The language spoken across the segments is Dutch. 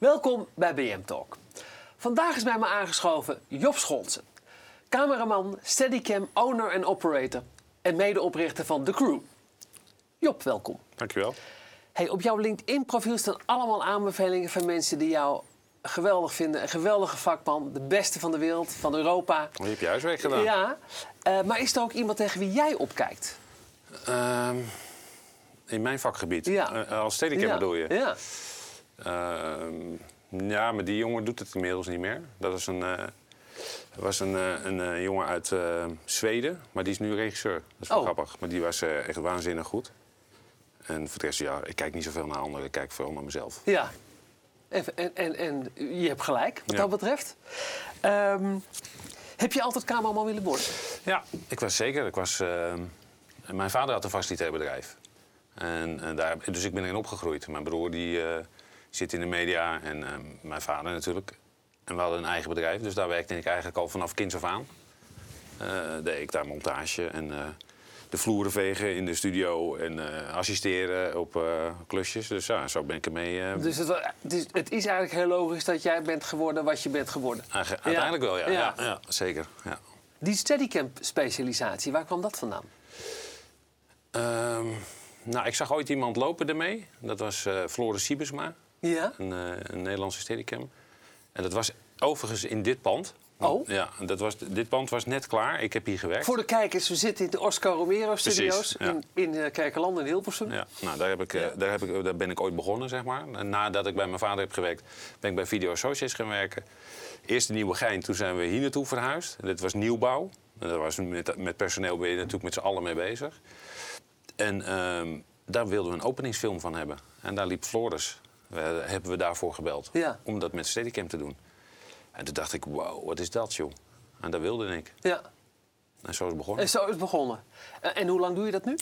Welkom bij BM Talk. Vandaag is bij me aangeschoven Job Scholzen. Cameraman, steadicam, owner en operator. En medeoprichter van The Crew. Job, welkom. Dankjewel. Hey, op jouw LinkedIn-profiel staan allemaal aanbevelingen van mensen die jou geweldig vinden. Een geweldige vakman, de beste van de wereld, van Europa. Je hebt je huiswerk gedaan. Ja, eh, maar is er ook iemand tegen wie jij opkijkt? Ehm, in mijn vakgebied. Ja. Eh, als steadicam ja. bedoel je? Ja. Ehm, ja, maar die jongen doet het inmiddels niet meer. Dat is een, eh, was een, eh, een eh, jongen uit Zweden, maar die is nu regisseur. Dat is wel Oh. grappig. Maar die was echt waanzinnig goed. En voor de rest, ja, ik kijk niet zoveel naar anderen. Ik kijk vooral naar mezelf. Ja. En, en, en, en je hebt gelijk, wat Ja. dat betreft. Ehm, heb je altijd cameraman willen worden? Ja, ik was zeker. Ik was, ehm, mijn vader had een facilitair bedrijf. En, en daar, dus ik ben erin opgegroeid. Mijn broer die, zit in de media en ehm, mijn vader natuurlijk. En we hadden een eigen bedrijf, dus daar werkte ik eigenlijk al vanaf kinds af aan. Eh, deed ik daar montage en eh, de vloeren vegen in de studio en eh, assisteren op klusjes. Dus ja, zo ben ik ermee. Dus het, is, het is eigenlijk heel logisch dat jij bent geworden wat je bent geworden. eigen- uiteindelijk wel, ja. Ja. Ja. Ja, zeker. Ja. Die steadicam-specialisatie, waar kwam dat vandaan? Ehm, nou, ik zag ooit iemand lopen ermee. Dat was Floris Siebersma. Ja? een, eh, een Nederlandse steadicam. En dat was overigens in dit pand. Oh. Ja, dat was, dit pand was net klaar. Ik heb hier gewerkt. Voor de kijkers, we zitten in de Oscar Romero-studio's Precies, ja. in, in eh, Kerkeland in Hilversum. Ja, nou, daar, heb ik, eh, daar, heb ik, daar ben ik ooit begonnen, zeg maar. Nadat ik bij mijn vader heb gewerkt, ben ik bij Video Associates gaan werken. Eerst in Nieuwegein, toen zijn we hier naartoe verhuisd. En dit was nieuwbouw. En daar was met, met personeel ben je natuurlijk met z'n allen mee bezig. En ehm, daar wilden we een openingsfilm van hebben. En daar liep Floris. We, hebben we daarvoor gebeld. Ja. Om dat met Steadicam te doen. En toen dacht ik, wow, wat is dat, joh? En dat wilde ik. Ja. En zo is het begonnen. En zo is het begonnen. En, en hoe lang doe je dat nu?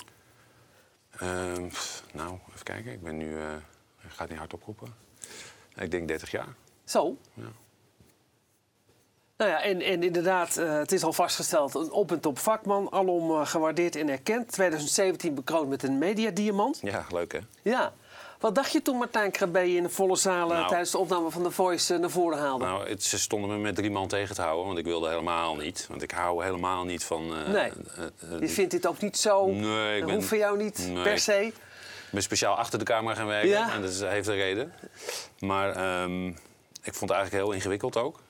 Ehm, nou, even kijken. Ik ben nu... eh, ik ga het niet hard oproepen. Ik denk 30 jaar. Zo. Ja. Nou ja, en, en inderdaad, eh, het is al vastgesteld, een op- en top vakman, alom eh, gewaardeerd en erkend. 2017 bekroond met een mediadiamant. Ja, leuk hè? Ja. Wat dacht je toen Martijn Krabbe in de volle zalen Nou. tijdens de opname van The Voice eh, naar voren haalde? Nou, het, ze stonden me met drie man tegen te houden, want ik wilde helemaal niet. Want ik hou helemaal niet van... eh, Nee. eh, je vindt dit ook niet zo, Nee, ik dat ben- hoeft voor jou niet Nee. per se. Ik ben speciaal achter de camera gaan werken Ja. en dat is- heeft een reden. Maar ehm, ik vond het eigenlijk heel ingewikkeld ook,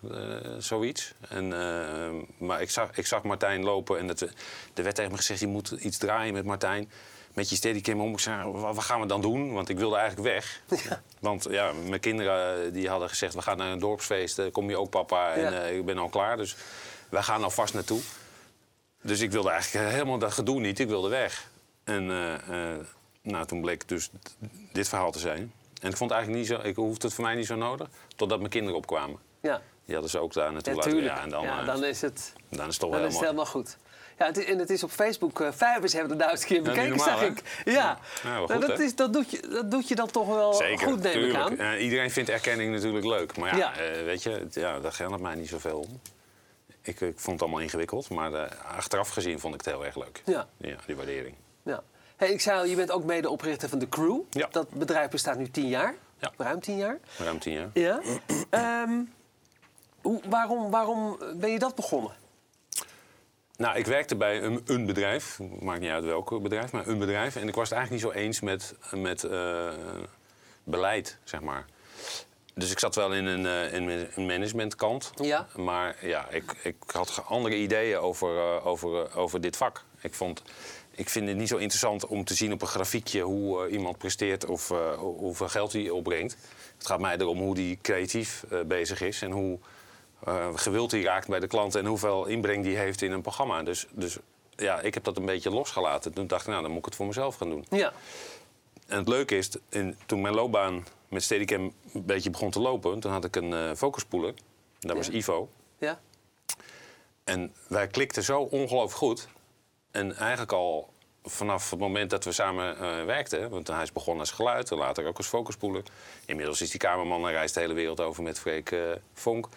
zoiets. En, ehm, maar ik zag, ik zag Martijn lopen en het, er werd tegen me gezegd... je moet iets draaien met Martijn, met je steadicam om. Ik zei, wat, wat gaan we dan doen? Want ik wilde eigenlijk weg. Want ja, mijn kinderen eh, die hadden gezegd... we gaan naar een dorpsfeest, eh, kom je ook papa? En Ja. eh, ik ben al klaar, dus wij gaan alvast naartoe. Dus ik wilde eigenlijk helemaal dat gedoe niet. Ik wilde weg. En nou, toen bleek dus dit verhaal te zijn. En ik vond het eigenlijk niet zo... Ik hoefde het voor mij niet zo nodig. Totdat mijn kinderen opkwamen. Ja, Die hadden ze ook daar naartoe laten. natuurlijk. Ja, en dan, ja, dan is het, dan is het toch dan is het helemaal goed. Ja, het is, en het is op Facebook, uh, vijvers hebben er duizend keer bekeken, normaal, zag hè? ik. Ja, Nou, goed, dat, hè? is, dat, doet je, dat doet je dan toch wel Zeker, goed, neem ik aan. Eh, iedereen vindt erkenning natuurlijk leuk. Maar ja, eh, weet je, het- ja, daar geldt het mij niet zoveel om. Ik, ik vond het allemaal ingewikkeld, maar eh, achteraf gezien vond ik het heel erg leuk. Ja. Ja, die waardering. Ja. Hey, ik zei al, je bent ook medeoprichter van The Crew. Ja. Dat bedrijf bestaat nu tien jaar. Ja. Ruim tien jaar. Ruim tien jaar. Ja. Ehm, hoe, waarom, waarom ben je dat begonnen? Nou, ik werkte bij een, een bedrijf, maakt niet uit welk bedrijf, maar een bedrijf. En ik was het eigenlijk niet zo eens met, met eh, beleid, zeg maar. Dus ik zat wel in een, eh, in een managementkant. Ja. Maar ja, ik, ik had andere ideeën over, eh, over, over dit vak. Ik, vond, ik vind het niet zo interessant om te zien op een grafiekje hoe iemand presteert of hoe- hoeveel geld hij opbrengt. Het gaat mij erom hoe die creatief bezig is en hoe eh, gewild hij raakt bij de klant en hoeveel inbreng die heeft in een programma. Dus, dus ja, ik heb dat een beetje losgelaten. Toen dacht ik, nou, dan moet ik het voor mezelf gaan doen. Ja. En het leuke is, in, toen mijn loopbaan met Steadicam een beetje begon te lopen... toen had ik een eh focuspoeler. Dat was Ja. Ivo. Ja. En wij klikten zo ongelooflijk goed. En eigenlijk al vanaf het moment dat we samen eh, werkten... want hij is begonnen als geluid, en later ook als focuspoeler. Inmiddels is die kamerman en reist de hele wereld over met Freek eh, Vonk.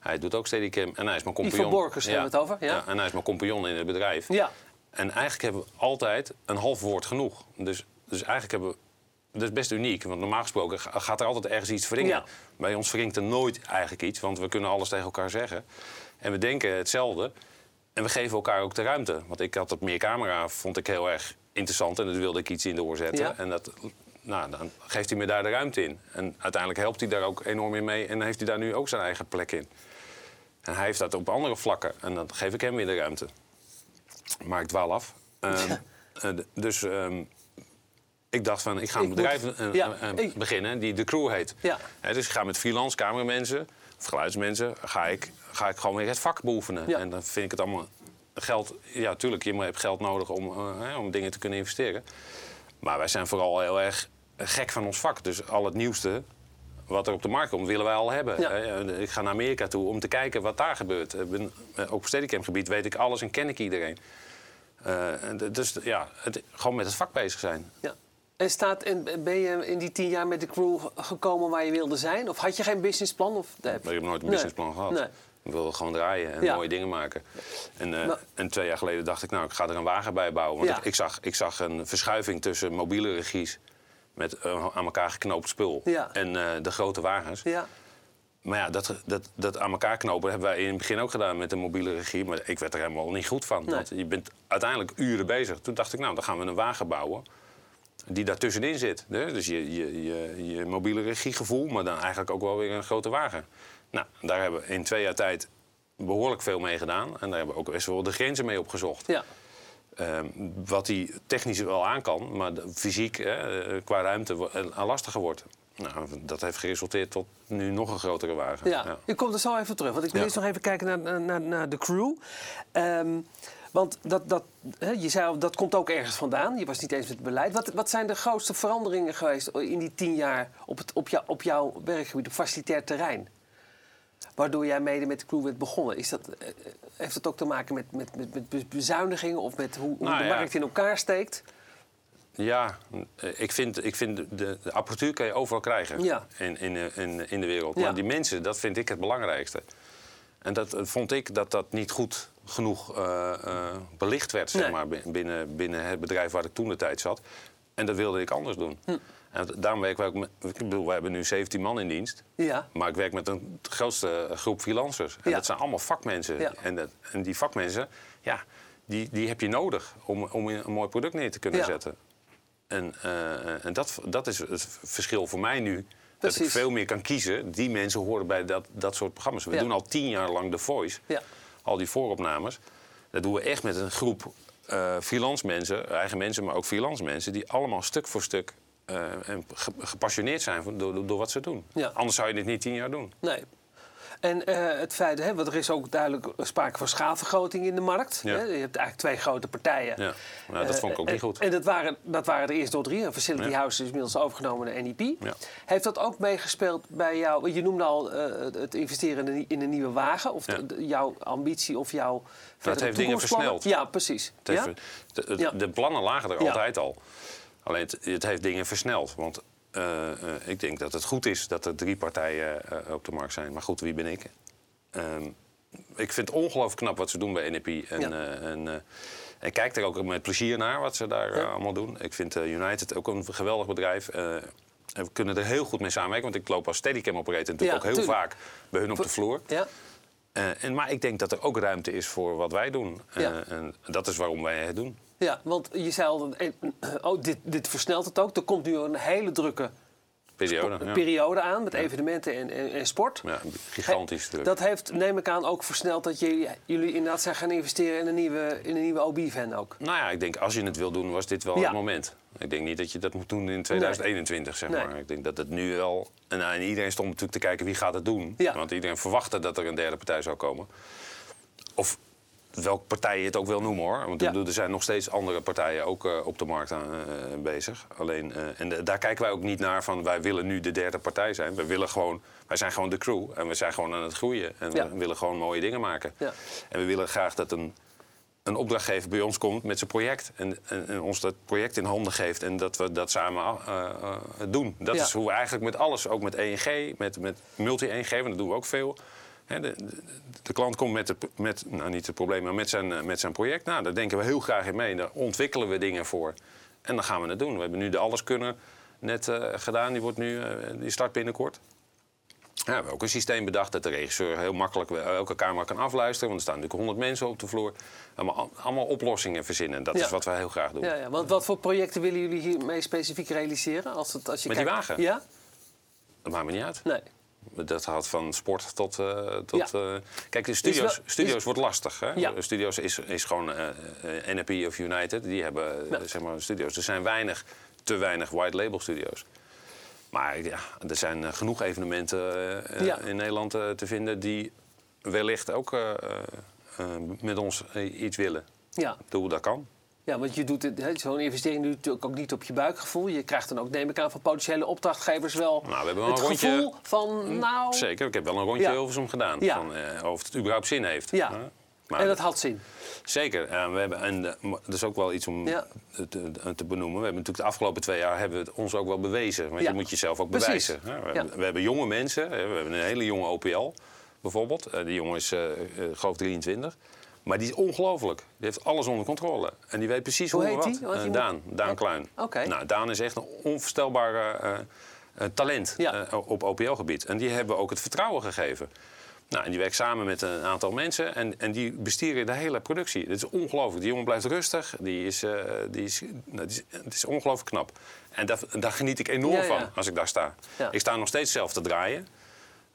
Hij doet ook Steadicam en hij is mijn compagnon. Borkers hebben we het over, ja. En hij is mijn compagnon in het bedrijf. Ja. En eigenlijk hebben we altijd een half woord genoeg. Dus, dus eigenlijk hebben we dat is best uniek. Want normaal gesproken ga- gaat er altijd ergens iets wringen. Ja. Bij ons wringt er nooit eigenlijk iets, want we kunnen alles tegen elkaar zeggen. En we denken hetzelfde. En we geven elkaar ook de ruimte. Want ik had dat meer camera, vond ik heel erg interessant. En daar wilde ik iets in doorzetten. Ja. En dat, nou, dan geeft hij me daar de ruimte in. En uiteindelijk helpt hij daar ook enorm in mee. En dan heeft hij daar nu ook zijn eigen plek in. En hij heeft dat op andere vlakken. En dan geef ik hem weer de ruimte. Maar ik dwaal af. Ehm, eh, dus ehm, ik dacht van, ik ga een Ik bedrijf moet- eh, ja, eh, ik- beginnen die de crew heet. Ja. Dus ik ga met freelance cameramensen of geluidsmensen... ga ik, ga ik gewoon weer het vak beoefenen. Ja. En dan vind ik het allemaal geld... Ja, tuurlijk, je hebt geld nodig om, om dingen te kunnen investeren. Maar wij zijn vooral heel erg gek van ons vak. Dus al het nieuwste wat er op de markt komt, willen wij al hebben. Ja. Ik ga naar Amerika toe om te kijken wat daar gebeurt. Ben- eh, Ook op Steadicam gebied weet ik alles en ken ik iedereen. Eh, dus ja, het, gewoon met het vak bezig zijn. Ja. En, staat, en ben je in die tien jaar met de crew gekomen waar je wilde zijn? Of had je geen businessplan? Of, Maar ik heb nooit een Nee. businessplan gehad. Nee. Ik wilde gewoon draaien en Ja. mooie dingen maken. En, eh, twee jaar geleden dacht ik, nou, ik ga er een wagen bij bouwen. Want Ja. ik, ik, zag, ik zag een verschuiving tussen mobiele regies... met eh, aan elkaar geknoopt spul Ja. en eh, de grote wagens. Ja. Maar ja, dat, dat, dat aan elkaar knopen hebben wij in het begin ook gedaan met de mobiele regie. Maar ik werd er helemaal niet goed van. Nee. Want je bent uiteindelijk uren bezig. Toen dacht ik, nou, dan gaan we een wagen bouwen die daartussenin zit. hè. Dus je, je, je, je mobiele regiegevoel, maar dan eigenlijk ook wel weer een grote wagen. Nou, daar hebben we in twee jaar tijd behoorlijk veel mee gedaan. En daar hebben we ook best wel de grenzen mee opgezocht. Ja. Ehm, wat die technisch wel aan kan, maar de- fysiek hè, eh, qua ruimte eh, lastiger wordt. Nou, dat heeft geresulteerd tot nu nog een grotere wagen. Ja. je komt er zo even terug. Want ik wil Ja. eerst nog even kijken naar, naar, naar de crew. Ehm, want dat, dat, hè, je zei dat komt ook ergens vandaan. Je was niet eens met het beleid. Wat, wat zijn de grootste veranderingen geweest in die tien jaar op, het, op, jou, op jouw werkgebied, op facilitair terrein? Waardoor jij mede met de crew bent begonnen. Is dat, eh, heeft dat ook te maken met, met, met, met be- bezuinigingen of met hoe, hoe Nou de ja. markt in elkaar steekt? Ja, eh, ik vind, ik vind de, de apparatuur kan je overal krijgen Ja. in, in, de- in, in de wereld. Ja. Maar die mensen, dat vind ik het belangrijkste. En dat eh, vond ik dat dat niet goed genoeg eh, eh, belicht werd, zeg Nee. maar, bi- binnen, binnen het bedrijf waar ik toen de tijd zat. En dat wilde ik anders doen. En daarom werken wij ook met, ik bedoel, we hebben nu 17 man in dienst. Ja. Maar ik werk met een grootste groep freelancers. En Ja. dat zijn allemaal vakmensen. Ja. En, dat, en die vakmensen, ja, die, die heb je nodig om, om een mooi product neer te kunnen zetten. En, eh, en dat, dat is het verschil voor mij nu. Dat ik veel meer kan kiezen. Die mensen horen bij dat, dat soort programma's. We doen al tien jaar lang The Voice. Ja. Al die vooropnames. Dat doen we echt met een groep eh freelance mensen, eigen mensen, maar ook freelance mensen, die allemaal stuk voor stuk eh, en ge- gepassioneerd zijn door, door wat ze doen. Ja. Anders zou je dit niet tien jaar doen. Nee. En eh, het feit, hè, want er is ook duidelijk sprake van schaalvergroting in de markt. Ja. Hè? Je hebt eigenlijk twee grote partijen. Ja, nou, dat Eh, vond ik ook niet goed. En dat waren, dat waren er eerst door drie. Een Facility Ja. House is inmiddels overgenomen door NEP. Ja. Heeft dat ook meegespeeld bij jou? Je noemde al het investeren in een, in een nieuwe wagen. Of Ja. de- de- jouw ambitie of jouw verdere heeft dingen versneld. Ja, precies. Het heeft- de, de- plannen lagen er altijd al. Alleen het, het heeft dingen versneld. Want eh, eh, ik denk dat het goed is dat er drie partijen eh, op de markt zijn. Maar goed, wie ben ik? Ehm, ik vind het ongelooflijk knap wat ze doen bij NEP. En, Ja. en, en kijk er ook met plezier naar wat ze daar Ja. allemaal doen. Ik vind United ook een geweldig bedrijf. En we kunnen er heel goed mee samenwerken. Want ik loop als Steadicam operator natuurlijk Ja, ook heel tuurlijk. vaak bij hun op de vloer. Ja? Eh, en, maar ik denk dat er ook ruimte is voor wat wij doen. Eh, Ja. en dat is waarom wij het doen. ja, want je zei al, eh, oh, dit, dit versnelt het ook. Er komt nu een hele drukke Periode. Ja. periode aan met evenementen en, en, en sport. Ja, gigantisch druk. Dat heeft, neem ik aan, ook versneld dat jullie, jullie inderdaad zijn gaan investeren in een nieuwe, in een nieuwe OB-van ook. Nou ja, ik denk als je het wil doen, was dit wel Ja. het moment. Ik denk niet dat je dat moet doen in 2021, zeg Nee. maar. Ik denk dat het nu wel... En, nou, en iedereen stond natuurlijk te kijken wie gaat het doen. Ja. Want iedereen verwachtte dat er een derde partij zou komen. Of welke partij je het ook wil noemen, hoor. Want Ja. er zijn nog steeds andere partijen ook eh, op de markt aan, eh, bezig. Alleen, eh, en de- daar kijken wij ook niet naar van wij willen nu de derde partij zijn. We willen gewoon, wij zijn gewoon de crew en we zijn gewoon aan het groeien. En Ja. we willen gewoon mooie dingen maken. Ja. En we willen graag dat een, een opdrachtgever bij ons komt met zijn project. En, en, en ons dat project in handen geeft en dat we dat samen eh, eh, doen. Dat is hoe we eigenlijk met alles, ook met ENG, met, met multi-ENG, want dat doen we ook veel. Hè, de, de, de klant komt met, het, met nou niet het probleem, maar met zijn, eh, met zijn project. Nou, daar denken we heel graag in mee. Daar ontwikkelen we dingen voor. En dan gaan we het doen. We hebben nu de Alleskunner net eh, gedaan. Die, wordt nu, eh, die start binnenkort. Ja, we hebben ook een systeem bedacht dat de regisseur heel makkelijk elke kamer kan afluisteren. Want er staan natuurlijk honderd mensen op de vloer. Allemaal, allemaal oplossingen verzinnen. Dat Ja. is wat wij heel graag doen. Ja, ja. Want wat voor projecten willen jullie hiermee specifiek realiseren? Als het, als je Met die wagen? Ja? Dat maakt me niet uit. Nee. Dat gaat van sport tot. eh, tot Ja. eh, kijk, de studio's, wel- studio's is- wordt lastig. Hè? Ja. Studio's is, is gewoon NRP of United. Die hebben Ja. zeg maar, studio's. Er zijn weinig, te weinig white label studio's. Maar ja, er zijn genoeg evenementen in Nederland te vinden die wellicht ook met ons iets willen. Ja. Bedoel, dat kan. Ja, want je doet zo'n investering doe je natuurlijk ook niet op je buikgevoel. Je krijgt dan ook, neem ik aan, van potentiële opdrachtgevers wel Nou, we hebben wel het een rondje- gevoel van, nou... Zeker, ik heb wel een rondje Ja. Hilversum gedaan. Ja. Van, eh, of het überhaupt zin heeft. Ja. Maar En dat had zin. Zeker. Eh, we hebben, en eh, dat is ook wel iets om Ja. te, benoemen. We hebben natuurlijk de afgelopen twee jaar hebben we het ons ook wel bewezen. Want Ja. je moet jezelf ook Precies. bewijzen. We, Ja. we hebben jonge mensen. We hebben een hele jonge OPL bijvoorbeeld. Eh, die jongen is, eh, eh, geloof ik, 23. Maar die is ongelooflijk. Die heeft alles onder controle. En die weet precies Hoe hoe, heet wat. Eh, Daan, Daan Ja. Kluin. Oké. Nou, Daan is echt een onvoorstelbare eh, eh, talent Ja. op OPL-gebied. En die hebben we ook het vertrouwen gegeven. Nou, en die werkt samen met een aantal mensen en, en die bestieren de hele productie. Het is ongelooflijk. Die jongen blijft rustig. Die is, die is, nou, die is, het is ongelooflijk knap. En dat, daar geniet ik enorm Ja, ja. van als ik daar sta. Ja. Ik sta nog steeds zelf te draaien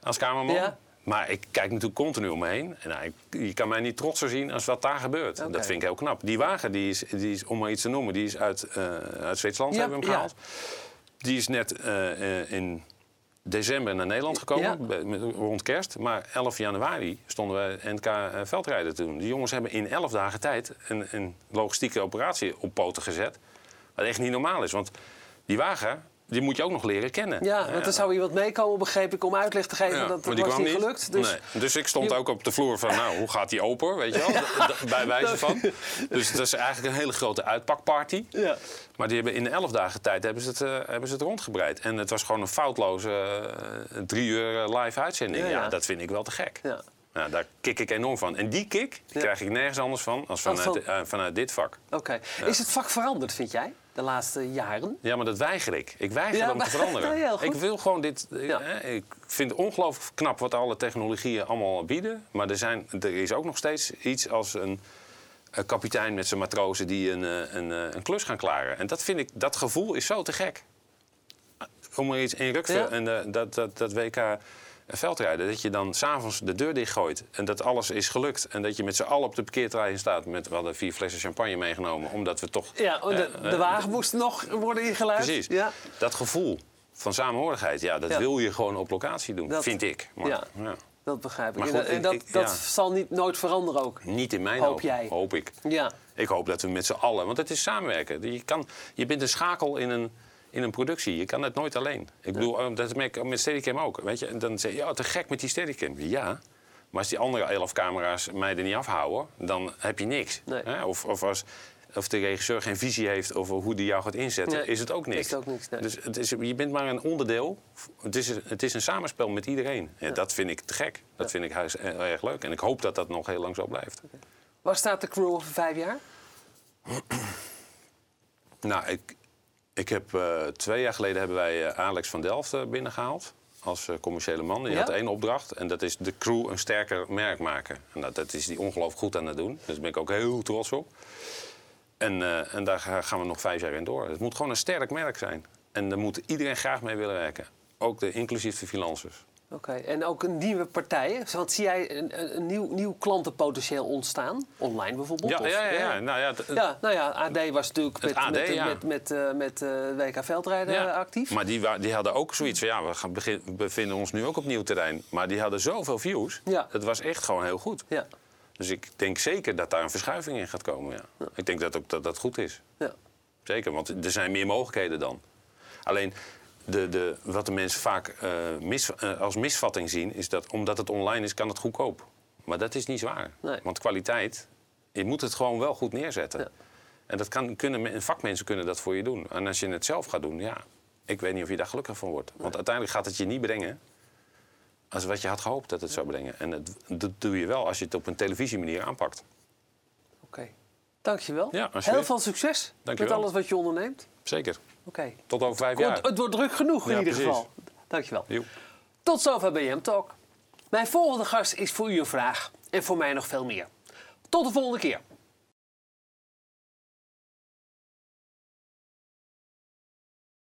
als cameraman. Maar ik kijk natuurlijk continu om me heen. En nou, ik, je kan mij niet trotser zien als wat daar gebeurt. Dat vind ik heel knap. Die wagen, die is, die is, om maar iets te noemen, die is uit, eh, uit Zwitserland Ja, hebben we hem ja. gehaald. Die is net eh, eh, in december naar Nederland gekomen, Ja. rond kerst. Maar 11 januari stonden we NK veldrijden toen. Die jongens hebben in 11 dagen tijd een, een logistieke operatie op poten gezet. Wat echt niet normaal is, want die wagen, die moet je ook nog leren kennen. Ja, want er zou iemand meekomen, begreep ik, om uitleg te geven. Ja, dat was niet gelukt. Dus Nee. dus ik stond Je- ook op de vloer van, nou, hoe gaat die open, weet je wel? Bij wijze van. Dus dat is eigenlijk een hele grote uitpakparty. Ja. Maar die hebben in 11 dagen tijd hebben ze, het, eh, hebben ze het rondgebreid. En het was gewoon een foutloze eh, drie uur eh, live uitzending. Ja, dat vind ik wel te gek. Ja. Nou, daar kik ik enorm van. En die kick die Ja. krijg ik nergens anders van als vanuit, van- eh, vanuit dit vak. Oké. Is het vak veranderd, vind jij, de laatste jaren? Ja, maar dat weiger ik. Ik weiger Ja, om te veranderen. Ja, ik wil gewoon dit. eh, Ja. eh, Ik vind het ongelooflijk knap wat alle technologieën allemaal bieden. Maar er, zijn, er is ook nog steeds iets als een, een kapitein met zijn matrozen die een, eh, een, eh, een klus gaan klaren. En dat vind ik, dat gevoel is zo te gek. Om er iets in Ja. en dat, dat, dat WK veldrijden, dat je dan s'avonds de deur dichtgooit en dat alles is gelukt. En dat je met z'n allen op de parkeerterrein staat. Met, we hadden vier flessen champagne meegenomen, omdat we toch... Ja, de, eh, de wagen moest nog worden ingeluid. Precies. Ja. Dat gevoel van samenhorigheid, ja, dat Ja. wil je gewoon op locatie doen, Dat- vind ik. Maar, Ja. ja. Dat begrijp ik. En goed, dat, en dat, ik- dat ja. zal niet, nooit veranderen ook. Niet in mijn Hoop hoop, jij? hoop ik. Ja. Ik hoop dat we met z'n allen, want het is samenwerken. Je, kan, je bent een schakel in een, in een productie. Je kan het nooit alleen. Ik bedoel, eh, dat merk ik met Steadicam ook. Weet je? En dan zeg je, ja, te gek met die Steadicam. Ja, maar als die andere elf camera's mij er niet afhouden, dan heb je niks. Nee. Hè? Of, of als of de regisseur geen visie heeft over hoe die jou gaat inzetten, Nee, is het ook niks. is het ook niks, nee. Dus het is, je bent maar een onderdeel. Het is, het is een samenspel met iedereen. Ja, Dat vind ik te gek. Dat vind ik heel erg leuk. En ik hoop dat dat nog heel lang zo blijft. Waar staat de crew over vijf jaar? Nou, ik, ik heb, eh, twee jaar geleden hebben wij eh, Alex van Delft eh, binnengehaald. Als commerciële man. Die Ja? had één opdracht. En dat is de crew een sterker merk maken. En dat, dat is die ongelooflijk goed aan het doen. Dus daar ben ik ook heel trots op. En, en daar ga- gaan we nog vijf jaar in door. Het moet gewoon een sterk merk zijn. En daar moet iedereen graag mee willen werken. Ook de, inclusief de financiers. Oké, en ook een nieuwe partijen. Want zie jij een, nieuw, nieuw klantenpotentieel ontstaan? Online bijvoorbeeld? Ja, of- ja, ja, ja. Nou, ja, het- Ja, nou ja, AD was natuurlijk met, AD, met, ja. met, met, eh, met eh, WK Veldrijden Ja, eh, actief. Maar die, die hadden ook zoiets van, ja, we gaan begin, bevinden ons nu ook op nieuw terrein. Maar die hadden zoveel views. Ja. Het was echt gewoon heel goed. Ja, Dus ik denk zeker dat daar een verschuiving in gaat komen. Ja. Ik denk dat ook dat dat goed is. ja. Zeker, want er zijn meer mogelijkheden dan. Alleen de, de, wat de mensen vaak eh, mis, eh, als misvatting zien, is dat omdat het online is, kan het goedkoop. Maar dat is niet zwaar. Nee. Want kwaliteit, je moet het gewoon wel goed neerzetten. Ja. En dat kan, kunnen, men- vakmensen kunnen dat voor je doen. En als je het zelf gaat doen, ja, ik weet niet of je daar gelukkig van wordt. Want uiteindelijk gaat het je niet brengen als wat je had gehoopt dat het zou brengen. En het, dat doe je wel als je het op een televisiemanier aanpakt. Oké. Dankjewel. Ja. Heel veel succes Dankjewel. met alles wat je onderneemt. Zeker. Tot over vijf jaar. het wordt druk genoeg in ieder precies. geval. Dankjewel. Joep. Tot zover BM Talk. Mijn volgende gast is voor u een vraag en voor mij nog veel meer. Tot de volgende keer.